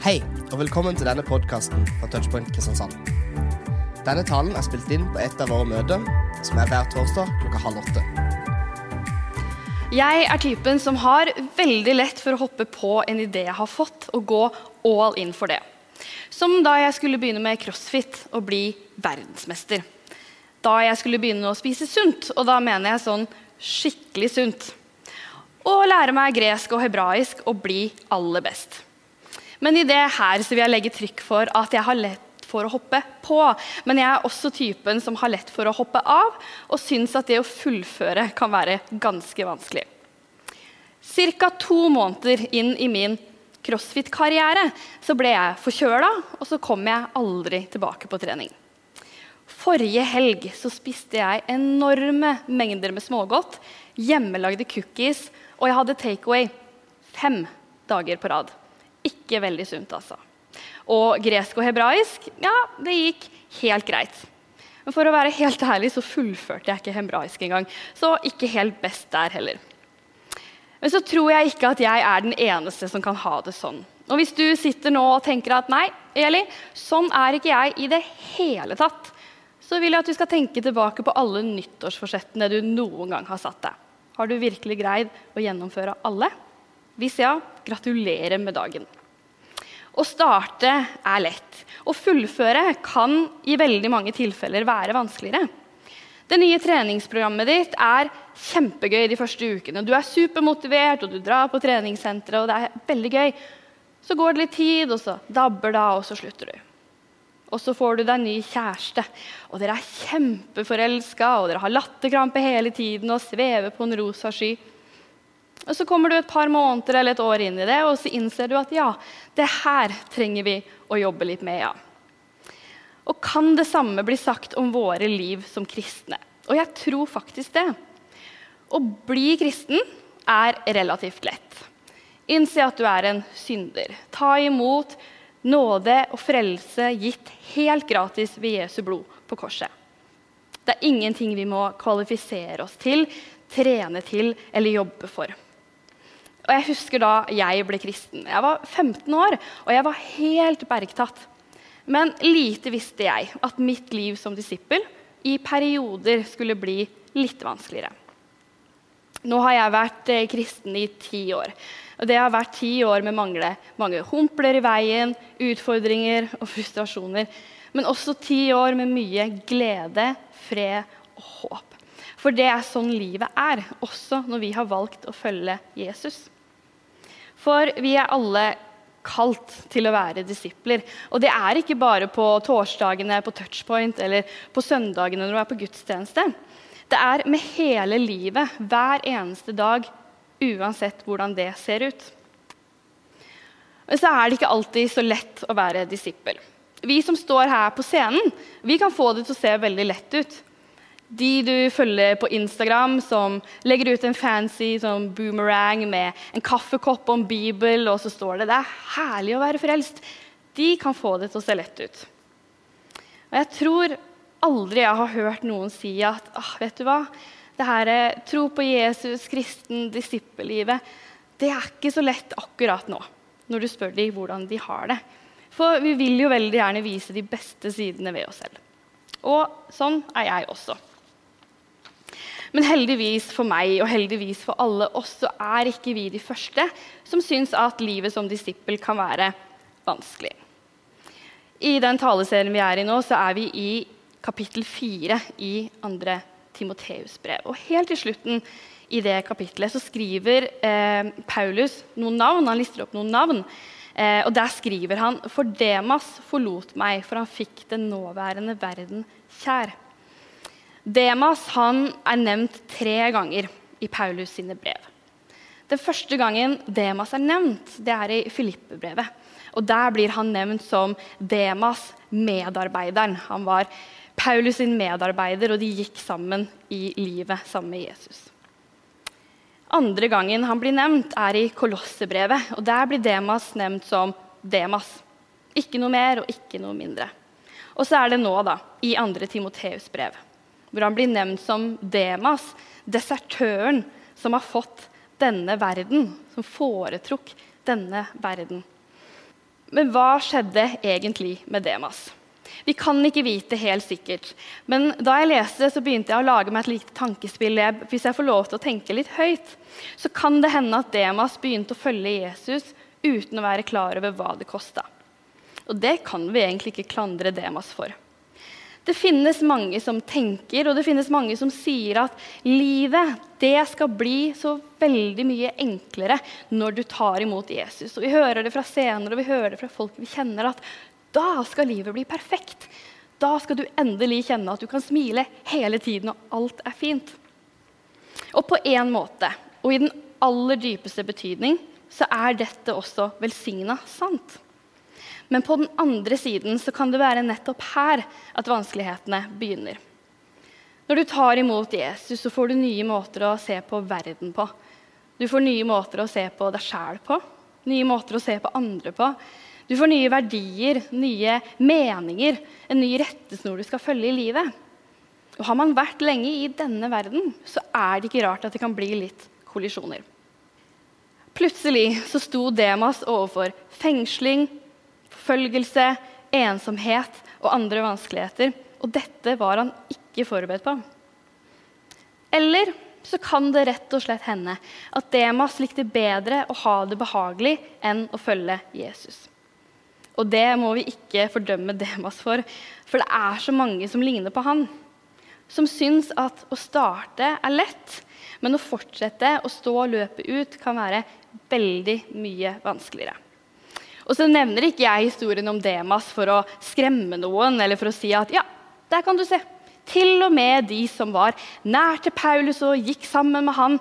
Hei, og velkommen til denne podkasten fra Touchpoint Kristiansand. Denne talen er spilt inn på et av våre møter, som er hver torsdag klokka halv åtte. Jeg er typen som har veldig lett for å hoppe på en idé jeg har fått, og gå all in for det. Som da jeg skulle begynne med crossfit og bli verdensmester. Da jeg skulle begynne å spise sunt, og da mener jeg sånn skikkelig sunt. Og lære meg gresk og hebraisk og bli aller best. Men i det her så vil jeg legge trykk for at jeg har lett for å hoppe på. Men jeg er også typen som har lett for å hoppe av, og syns at det å fullføre kan være ganske vanskelig. Ca. to måneder inn i min crossfit-karriere så ble jeg forkjøla, og så kom jeg aldri tilbake på trening. Forrige helg så spiste jeg enorme mengder med smågodt, hjemmelagde cookies, og jeg hadde takeaway fem dager på rad. Ikke veldig sunt, altså. Og gresk og hebraisk, ja, det gikk helt greit. Men for å være helt ærlig så fullførte jeg ikke hebraisk engang. Så ikke helt best der heller. Men så tror jeg ikke at jeg er den eneste som kan ha det sånn. Og hvis du sitter nå og tenker at nei, Eli, sånn er ikke jeg i det hele tatt, så vil jeg at du skal tenke tilbake på alle nyttårsforsettene du noen gang har satt deg. Har du virkelig greid å gjennomføre alle? Hvis ja, gratulerer med dagen. Å starte er lett. Å fullføre kan i veldig mange tilfeller være vanskeligere. Det nye treningsprogrammet ditt er kjempegøy de første ukene. Du er supermotivert, og du drar på treningssenteret, og det er veldig gøy. Så går det litt tid, og så dabber det av, og så slutter du. Og så får du deg ny kjæreste, og dere er kjempeforelska, og dere har latterkrampe hele tiden og svever på en rosa sky. Og Så kommer du et par måneder eller et år inn i det, og så innser du at ja, det her trenger vi å jobbe litt med. ja. Og kan det samme bli sagt om våre liv som kristne? Og jeg tror faktisk det. Å bli kristen er relativt lett. Innse at du er en synder. Ta imot nåde og frelse gitt helt gratis ved Jesu blod på korset. Det er ingenting vi må kvalifisere oss til, trene til eller jobbe for. Og Jeg husker da jeg ble kristen. Jeg var 15 år, og jeg var helt bergtatt. Men lite visste jeg at mitt liv som disippel i perioder skulle bli litt vanskeligere. Nå har jeg vært eh, kristen i ti år. Og det har vært ti år med mange, mange humpler i veien, utfordringer og frustrasjoner. Men også ti år med mye glede, fred og håp. For det er sånn livet er, også når vi har valgt å følge Jesus. For vi er alle kalt til å være disipler. Og det er ikke bare på torsdagene på touchpoint eller på søndagene når du er på gudstjeneste. Det er med hele livet, hver eneste dag, uansett hvordan det ser ut. Men så er det ikke alltid så lett å være disippel. Vi som står her på scenen, vi kan få det til å se veldig lett ut. De du følger på Instagram som legger ut en fancy sånn boomerang med en kaffekopp og en bibel, og så står det 'Det er herlig å være frelst', de kan få det til å se lett ut. Og jeg tror aldri jeg har hørt noen si at ah, vet du hva, det her eh, tro på Jesus, kristen, disippellivet, det er ikke så lett akkurat nå, når du spør dem hvordan de har det. For vi vil jo veldig gjerne vise de beste sidene ved oss selv. Og sånn er jeg også. Men heldigvis for meg og heldigvis for alle oss så er ikke vi de første som syns at livet som disippel kan være vanskelig. I den taleserien vi er i nå, så er vi i kapittel 4 i 2. Timoteus brev. Og helt til slutten i det kapittelet så skriver eh, Paulus noen navn. Han lister opp noen navn. Eh, og der skriver han For Demas forlot meg, for han fikk den nåværende verden kjær. Demas han er nevnt tre ganger i Paulus sine brev. Den første gangen Demas er nevnt, det er i Filippe-brevet. Og Der blir han nevnt som Demas, medarbeideren. Han var Paulus sin medarbeider, og de gikk sammen i livet sammen med Jesus. Andre gangen han blir nevnt, er i Kolossebrevet. og Der blir Demas nevnt som Demas. Ikke noe mer og ikke noe mindre. Og så er det nå, da, i andre Timoteus brev hvor han blir nevnt som Demas, desertøren som har fått denne verden, som foretrukk denne verden. Men hva skjedde egentlig med Demas? Vi kan ikke vite helt sikkert. Men da jeg leste det, så begynte jeg å lage meg et lite tankespill. Hvis jeg får lov til å tenke litt høyt, så kan det hende at Demas begynte å følge Jesus uten å være klar over hva det kosta. Og det kan vi egentlig ikke klandre Demas for. Det finnes mange som tenker, og det finnes mange som sier at livet det skal bli så veldig mye enklere når du tar imot Jesus. Og Vi hører det fra scener og vi hører det fra folk vi kjenner, at da skal livet bli perfekt. Da skal du endelig kjenne at du kan smile hele tiden, og alt er fint. Og på en måte, og i den aller dypeste betydning, så er dette også velsigna sant. Men på den andre siden så kan det være nettopp her at vanskelighetene begynner. Når du tar imot Jesus, så får du nye måter å se på verden på. Du får nye måter å se på deg sjæl på, nye måter å se på andre på. Du får nye verdier, nye meninger, en ny rettesnor du skal følge i livet. Og Har man vært lenge i denne verden, så er det ikke rart at det kan bli litt kollisjoner. Plutselig så sto Demas overfor fengsling, forfølgelse, ensomhet og andre vanskeligheter. Og dette var han ikke forberedt på. Eller så kan det rett og slett hende at Demas likte bedre å ha det behagelig enn å følge Jesus. Og det må vi ikke fordømme Demas for, for det er så mange som ligner på han. Som syns at å starte er lett, men å fortsette å stå og løpe ut kan være veldig mye vanskeligere. Og så nevner ikke jeg historien om Demas for å skremme noen eller for å si at ja, der kan du se. Til og med de som var nær til Paulus og gikk sammen med han,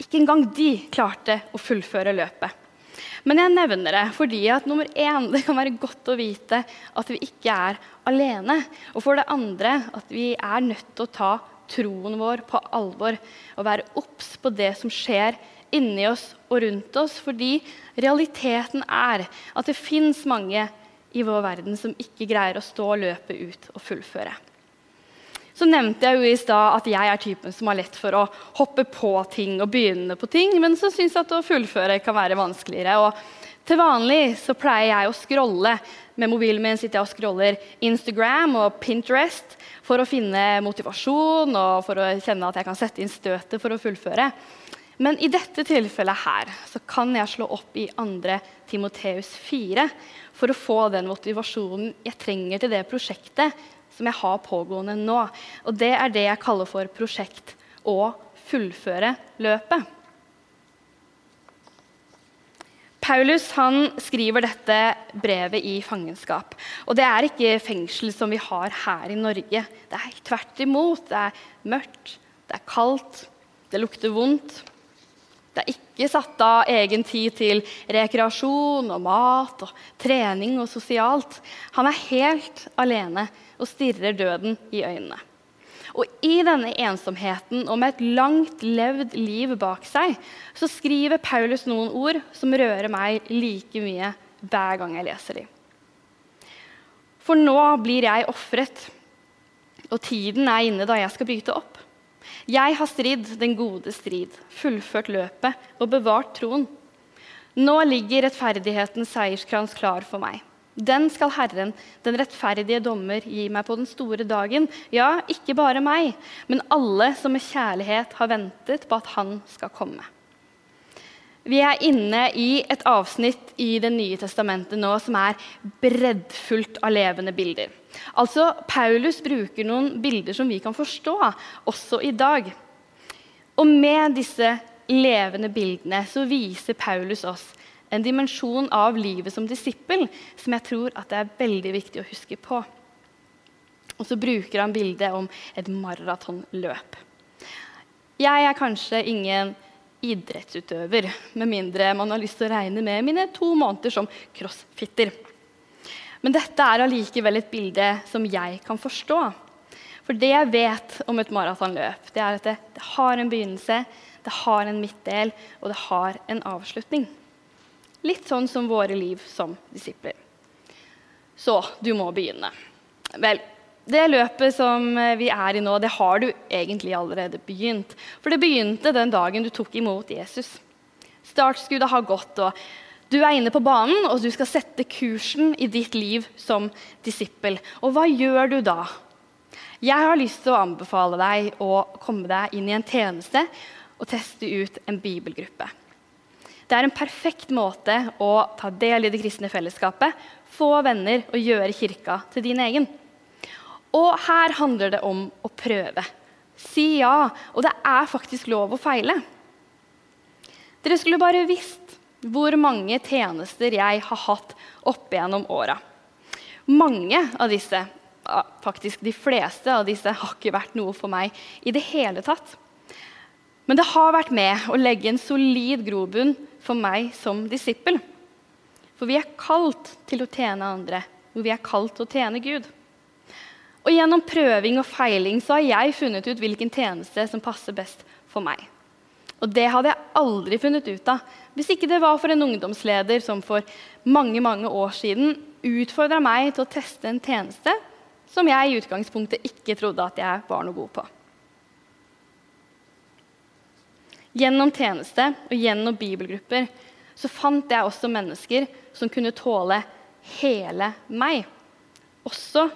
ikke engang de klarte å fullføre løpet. Men jeg nevner det fordi at nummer én, det kan være godt å vite at vi ikke er alene. Og for det andre at vi er nødt til å ta troen vår på alvor og være obs på det som skjer inni oss og rundt oss. Fordi realiteten er at det fins mange i vår verden som ikke greier å stå løpet ut og fullføre. Så nevnte jeg jo i stad at jeg er typen som har lett for å hoppe på ting og begynne på ting, men så syns jeg at å fullføre kan være vanskeligere. Og til vanlig så pleier jeg å scrolle med mobilen min sitter jeg og scroller Instagram og Pinterest for å finne motivasjon og for å kjenne at jeg kan sette inn støtet for å fullføre. Men i dette tilfellet her så kan jeg slå opp i 2. Timoteus 4 for å få den motivasjonen jeg trenger til det prosjektet som jeg har pågående nå. Og det er det jeg kaller for prosjekt å fullføre løpet. Paulus han skriver dette brevet i fangenskap. Og det er ikke fengsel som vi har her i Norge. Det er tvert imot. Det er mørkt, det er kaldt, det lukter vondt. Det er ikke satt av egen tid til rekreasjon og mat og trening og sosialt. Han er helt alene og stirrer døden i øynene. Og I denne ensomheten og med et langt levd liv bak seg så skriver Paulus noen ord som rører meg like mye hver gang jeg leser dem. For nå blir jeg ofret, og tiden er inne da jeg skal bryte opp. Jeg har stridd den gode strid, fullført løpet og bevart troen. Nå ligger rettferdighetens seierskrans klar for meg. Den skal Herren, den rettferdige dommer, gi meg på den store dagen. Ja, ikke bare meg, men alle som med kjærlighet har ventet på at Han skal komme. Vi er inne i et avsnitt i Det nye testamentet nå som er breddfullt av levende bilder. Altså, Paulus bruker noen bilder som vi kan forstå, også i dag. Og med disse levende bildene så viser Paulus oss en dimensjon av livet som disippel som jeg tror det er veldig viktig å huske på. Og så bruker han bildet om et maratonløp. Jeg er kanskje ingen idrettsutøver, med mindre man har lyst til å regne med mine to måneder som crossfitter. Men dette er allikevel et bilde som jeg kan forstå. For det jeg vet om et maratonløp, det er at det, det har en begynnelse, det har en midtdel, og det har en avslutning. Litt sånn som våre liv som disipler. Så du må begynne. Vel, det løpet som vi er i nå, det har du egentlig allerede begynt. For det begynte den dagen du tok imot Jesus. Startskuddet har gått, og Du er inne på banen, og du skal sette kursen i ditt liv som disippel. Og hva gjør du da? Jeg har lyst til å anbefale deg å komme deg inn i en tjeneste og teste ut en bibelgruppe. Det er en perfekt måte å ta del i det kristne fellesskapet, få venner og gjøre kirka til din egen. Og her handler det om å prøve. Si ja, og det er faktisk lov å feile. Dere skulle bare visst hvor mange tjenester jeg har hatt opp gjennom åra. Mange av disse, faktisk de fleste av disse, har ikke vært noe for meg i det hele tatt. Men det har vært med å legge en solid grobunn for meg som disippel. For vi er kalt til å tjene andre, og vi er kalt til å tjene Gud. Og Gjennom prøving og feiling så har jeg funnet ut hvilken tjeneste som passer best for meg. Og det hadde jeg aldri funnet ut av hvis ikke det var for en ungdomsleder som for mange mange år siden utfordra meg til å teste en tjeneste som jeg i utgangspunktet ikke trodde at jeg var noe god på. Gjennom tjeneste og gjennom bibelgrupper så fant jeg også mennesker som kunne tåle hele meg, også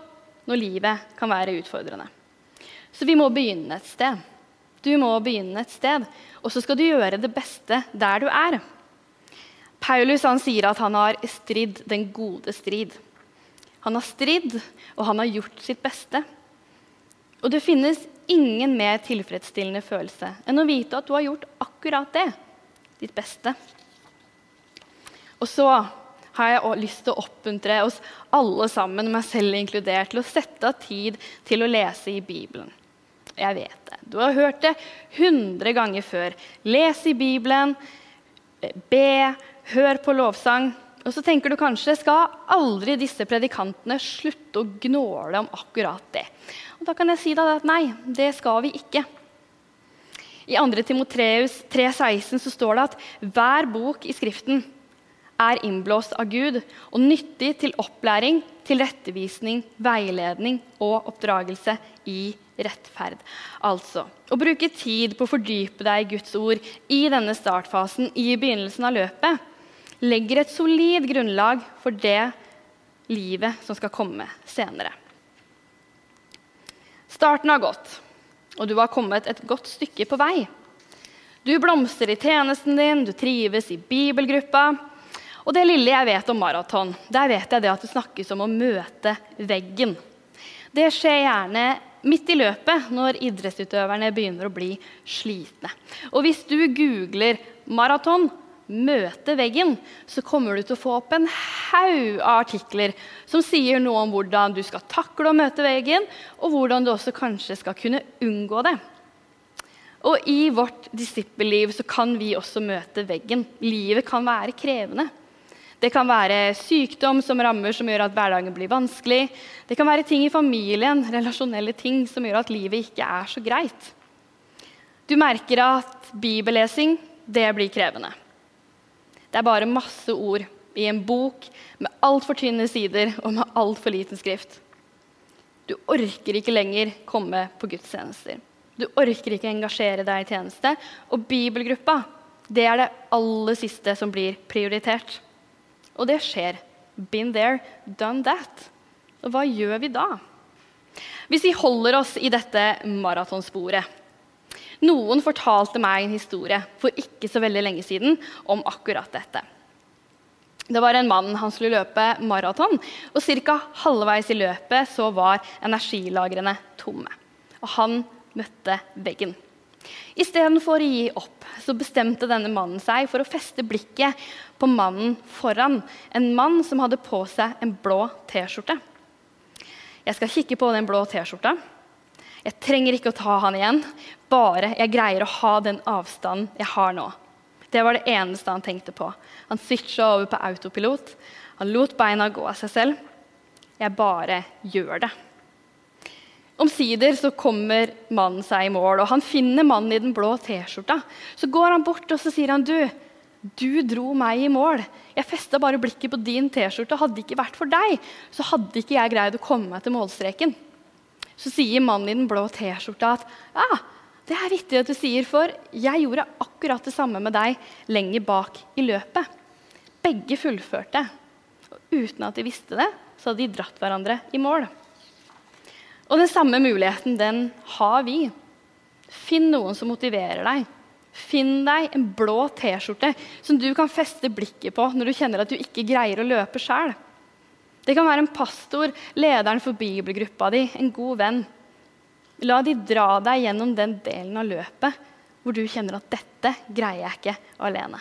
når livet kan være utfordrende. Så vi må begynne et sted. Du må begynne et sted, og så skal du gjøre det beste der du er. Paulus han sier at han har stridd den gode strid. Han har stridd, og han har gjort sitt beste. Og det finnes ingen mer tilfredsstillende følelse enn å vite at du har gjort akkurat det. Ditt beste. Og så har jeg lyst til å oppmuntre oss alle sammen, meg selv inkludert, til å sette av tid til å lese i Bibelen. Jeg vet det. Du har hørt det hundre ganger før. Les i Bibelen, be, hør på lovsang. Og så tenker du kanskje skal aldri disse predikantene slutte å gnåle om akkurat det. Og da kan jeg si deg at nei, det skal vi ikke. I 2. Timoteus 3,16 så står det at hver bok i Skriften er innblåst av Gud og nyttig til opplæring, tilrettevisning, veiledning og oppdragelse i rettferd. Altså å bruke tid på å fordype deg i Guds ord i denne startfasen i begynnelsen av løpet legger et solid grunnlag for det livet som skal komme senere. Starten har gått, og du har kommet et godt stykke på vei. Du blomstrer i tjenesten din, du trives i bibelgruppa. Og det lille jeg vet om maraton, der vet jeg det at det snakkes om å møte veggen. Det skjer gjerne midt i løpet når idrettsutøverne begynner å bli slitne. Og hvis du googler 'maraton', 'møte veggen', så kommer du til å få opp en haug av artikler som sier noe om hvordan du skal takle å møte veggen, og hvordan du også kanskje skal kunne unngå det. Og i vårt disippelliv så kan vi også møte veggen. Livet kan være krevende. Det kan være sykdom som rammer, som gjør at hverdagen blir vanskelig. Det kan være ting i familien, relasjonelle ting, som gjør at livet ikke er så greit. Du merker at bibellesing, det blir krevende. Det er bare masse ord i en bok med altfor tynne sider og med altfor liten skrift. Du orker ikke lenger komme på gudstjenester. Du orker ikke engasjere deg i tjeneste. Og bibelgruppa, det er det aller siste som blir prioritert. Og det skjer. Been there, done that. Og hva gjør vi da? Hvis vi holder oss i dette maratonsporet Noen fortalte meg en historie for ikke så veldig lenge siden om akkurat dette. Det var en mann han skulle løpe maraton, og ca. halvveis i løpet så var energilagrene tomme. Og han møtte veggen. Istedenfor å gi opp så bestemte denne mannen seg for å feste blikket på mannen foran. En mann som hadde på seg en blå T-skjorte. Jeg skal kikke på den blå T-skjorta. Jeg trenger ikke å ta han igjen, bare jeg greier å ha den avstanden jeg har nå. Det var det eneste han tenkte på. Han switcha over på autopilot. Han lot beina gå av seg selv. Jeg bare gjør det. Omsider så kommer mannen seg i mål, og han finner mannen i den blå T-skjorta. Så går han bort og så sier han, du, du dro meg i mål. Jeg festa bare blikket på din T-skjorte. Hadde det ikke vært for deg, så hadde ikke jeg greid å komme meg til målstreken. Så sier mannen i den blå T-skjorta at ja, det er vittig at du sier, for jeg gjorde akkurat det samme med deg lenger bak i løpet. Begge fullførte. Og uten at de visste det, så hadde de dratt hverandre i mål. Og den samme muligheten, den har vi. Finn noen som motiverer deg. Finn deg en blå T-skjorte som du kan feste blikket på når du kjenner at du ikke greier å løpe sjøl. Det kan være en pastor, lederen for bibelgruppa di, en god venn. La de dra deg gjennom den delen av løpet hvor du kjenner at 'dette greier jeg ikke alene'.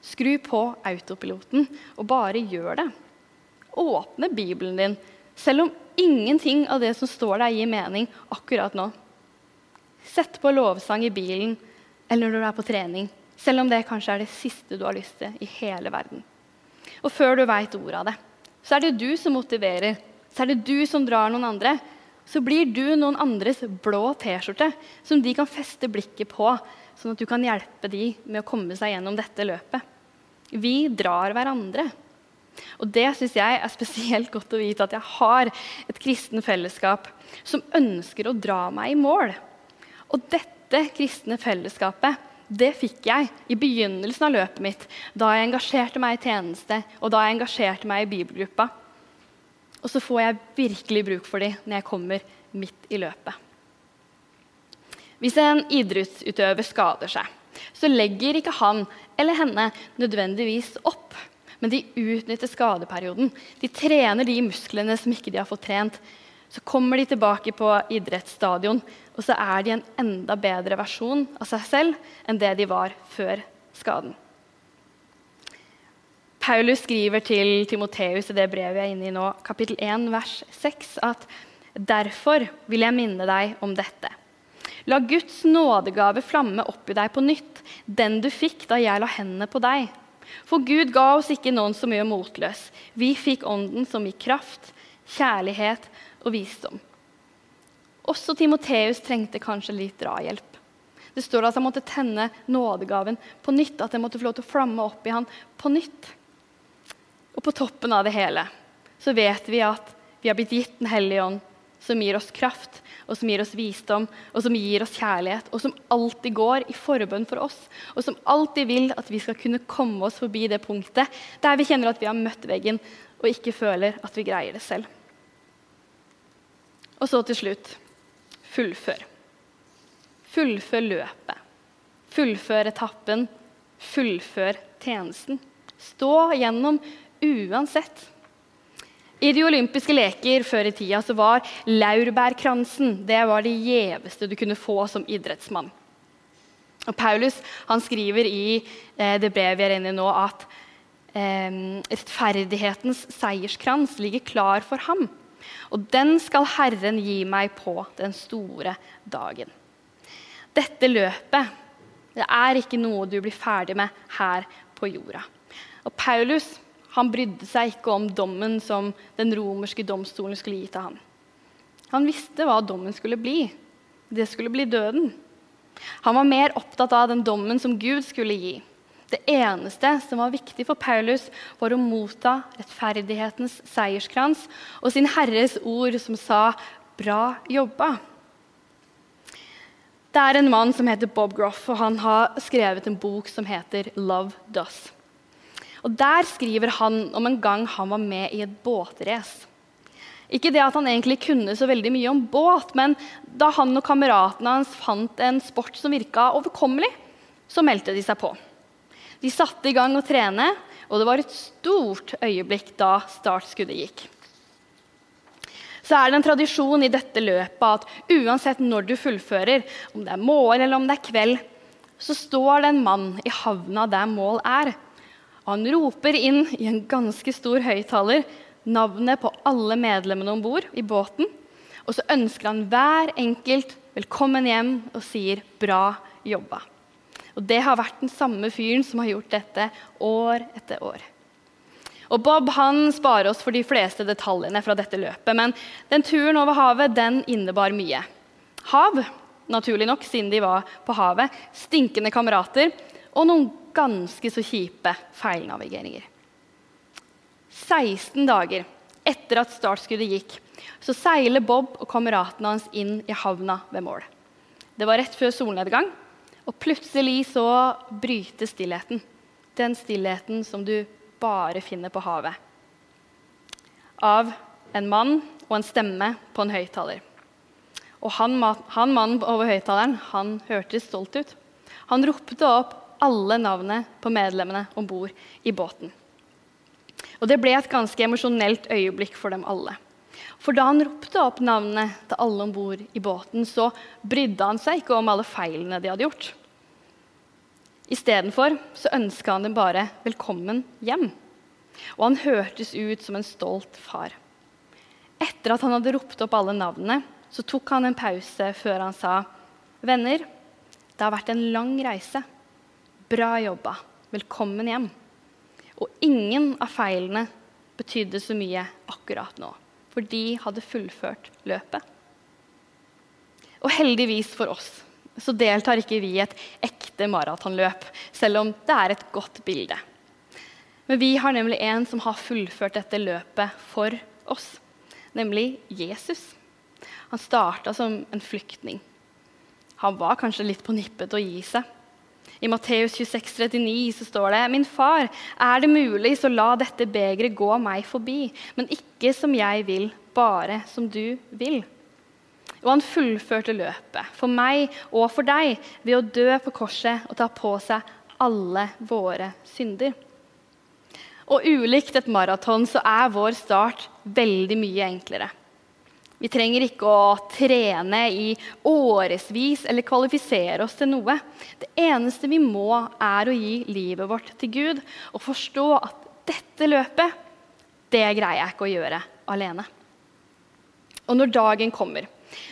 Skru på autopiloten og bare gjør det. Åpne Bibelen din, selv om ingenting av det som står der, gir mening akkurat nå. Sett på lovsang i bilen eller når du er på trening, selv om det kanskje er det siste du har lyst til i hele verden. Og før du veit ordet av det, så er det du som motiverer. Så er det du som drar noen andre. Så blir du noen andres blå T-skjorte som de kan feste blikket på, sånn at du kan hjelpe de med å komme seg gjennom dette løpet. Vi drar hverandre. Og det syns jeg er spesielt godt å vite at jeg har et kristen fellesskap som ønsker å dra meg i mål. Og dette kristne fellesskapet det fikk jeg i begynnelsen av løpet mitt, da jeg engasjerte meg i tjeneste og da jeg engasjerte meg i bibelgruppa. Og så får jeg virkelig bruk for dem når jeg kommer midt i løpet. Hvis en idrettsutøver skader seg, så legger ikke han eller henne nødvendigvis opp. Men de utnytter skadeperioden. De trener de musklene som ikke de har fått trent. Så kommer de tilbake på idrettsstadion, og så er de en enda bedre versjon av seg selv enn det de var før skaden. Paulus skriver til Timoteus i det brevet jeg er inne i nå, kapittel 1, vers 6, at derfor vil jeg minne deg om dette. La Guds nådegave flamme opp i deg på nytt, den du fikk da jeg la hendene på deg. For Gud ga oss ikke noen som gjør motløs. Vi fikk Ånden som gir kraft, kjærlighet og visdom. Også Timoteus trengte kanskje litt drahjelp. Det står at han måtte tenne nådegaven på nytt, at den måtte få lov til å flamme opp i han på nytt. Og på toppen av det hele så vet vi at vi har blitt gitt Den hellige ånd, som gir oss kraft, og som gir oss visdom, og som gir oss kjærlighet, og som alltid går i forbønn for oss, og som alltid vil at vi skal kunne komme oss forbi det punktet der vi kjenner at vi har møtt veggen og ikke føler at vi greier det selv. Og så til slutt fullfør. Fullfør løpet. Fullfør etappen. Fullfør tjenesten. Stå gjennom uansett. I de olympiske leker før i tida så var laurbærkransen det var det gjeveste du kunne få som idrettsmann. Og Paulus han skriver i eh, det brevet vi er inne i nå, at eh, rettferdighetens seierskrans ligger klar for ham. Og den skal Herren gi meg på den store dagen. Dette løpet det er ikke noe du blir ferdig med her på jorda. Og Paulus han brydde seg ikke om dommen som den romerske domstolen skulle gi til ham. Han visste hva dommen skulle bli. Det skulle bli døden. Han var mer opptatt av den dommen som Gud skulle gi. Det eneste som var viktig for Paulus, var å motta rettferdighetens seierskrans og sin Herres ord som sa 'bra jobba'. Det er en mann som heter Bob Groff, og han har skrevet en bok som heter 'Love Does'. Og Der skriver han om en gang han var med i et båtrace. Ikke det at han egentlig kunne så veldig mye om båt, men da han og kameratene hans fant en sport som virka overkommelig, så meldte de seg på. De satte i gang å trene, og det var et stort øyeblikk da startskuddet gikk. Så er det en tradisjon i dette løpet at uansett når du fullfører, om det er morgen eller om det er kveld, så står det en mann i havna der mål er, han roper inn i en ganske stor høyttaler navnet på alle medlemmene om bord i båten. Og så ønsker han hver enkelt velkommen hjem og sier 'bra jobba'. Og Det har vært den samme fyren som har gjort dette år etter år. Og Bob han sparer oss for de fleste detaljene fra dette løpet, men den turen over havet den innebar mye. Hav, naturlig nok, siden de var på havet, stinkende kamerater og noen ganske så kjipe feilnavigeringer. 16 dager etter at startskuddet gikk, så seiler Bob og kameratene hans inn i havna ved mål. Det var rett før solnedgang, og plutselig så bryter stillheten. Den stillheten som du bare finner på havet. Av en mann og en stemme på en høyttaler. Og han, han mannen over høyttaleren han hørtes stolt ut. Han ropte opp alle navnene på medlemmene om bord i båten. Og Det ble et ganske emosjonelt øyeblikk for dem alle. For da han ropte opp navnene til alle om bord i båten, så brydde han seg ikke om alle feilene de hadde gjort. Istedenfor ønska han dem bare velkommen hjem. Og han hørtes ut som en stolt far. Etter at han hadde ropt opp alle navnene, så tok han en pause før han sa, 'Venner, det har vært en lang reise. Bra jobba. Velkommen hjem.' Og ingen av feilene betydde så mye akkurat nå, for de hadde fullført løpet. Og heldigvis for oss så deltar ikke vi i et ekte maratonløp, selv om det er et godt bilde. Men vi har nemlig en som har fullført dette løpet for oss, nemlig Jesus. Han starta som en flyktning. Han var kanskje litt på nippet til å gi seg. I Matteus 26, 39 så står det.: Min far, er det mulig, så la dette begeret gå meg forbi. Men ikke som jeg vil, bare som du vil. Og han fullførte løpet, for meg og for deg, ved å dø på korset og ta på seg alle våre synder. Og ulikt et maraton så er vår start veldig mye enklere. Vi trenger ikke å trene i årevis eller kvalifisere oss til noe. Det eneste vi må, er å gi livet vårt til Gud og forstå at dette løpet, det greier jeg ikke å gjøre alene. Og når dagen kommer,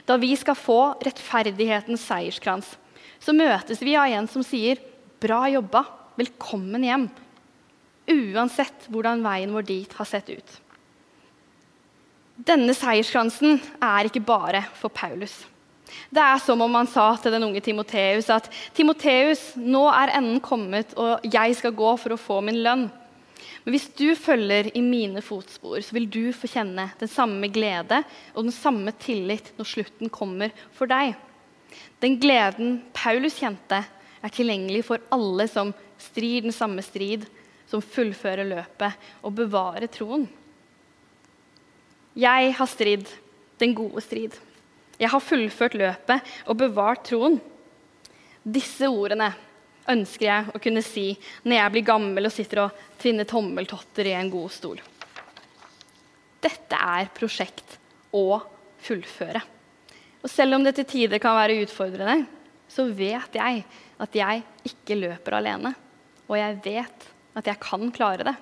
da vi skal få rettferdighetens seierskrans, så møtes vi av en som sier 'bra jobba, velkommen hjem', uansett hvordan veien vår dit har sett ut. Denne seierskransen er ikke bare for Paulus. Det er som om han sa til den unge Timoteus at Timoteus, nå er enden kommet, og jeg skal gå for å få min lønn. Men hvis du følger i mine fotspor, så vil du få kjenne den samme glede og den samme tillit når slutten kommer for deg. Den gleden Paulus kjente, er tilgjengelig for alle som strir den samme strid, som fullfører løpet og bevarer troen. Jeg har stridd den gode strid. Jeg har fullført løpet og bevart troen. Disse ordene ønsker jeg å kunne si når jeg blir gammel og sitter og tvinner tommeltotter i en god stol. Dette er prosjekt å fullføre. Og selv om det til tider kan være utfordrende, så vet jeg at jeg ikke løper alene. Og jeg vet at jeg kan klare det.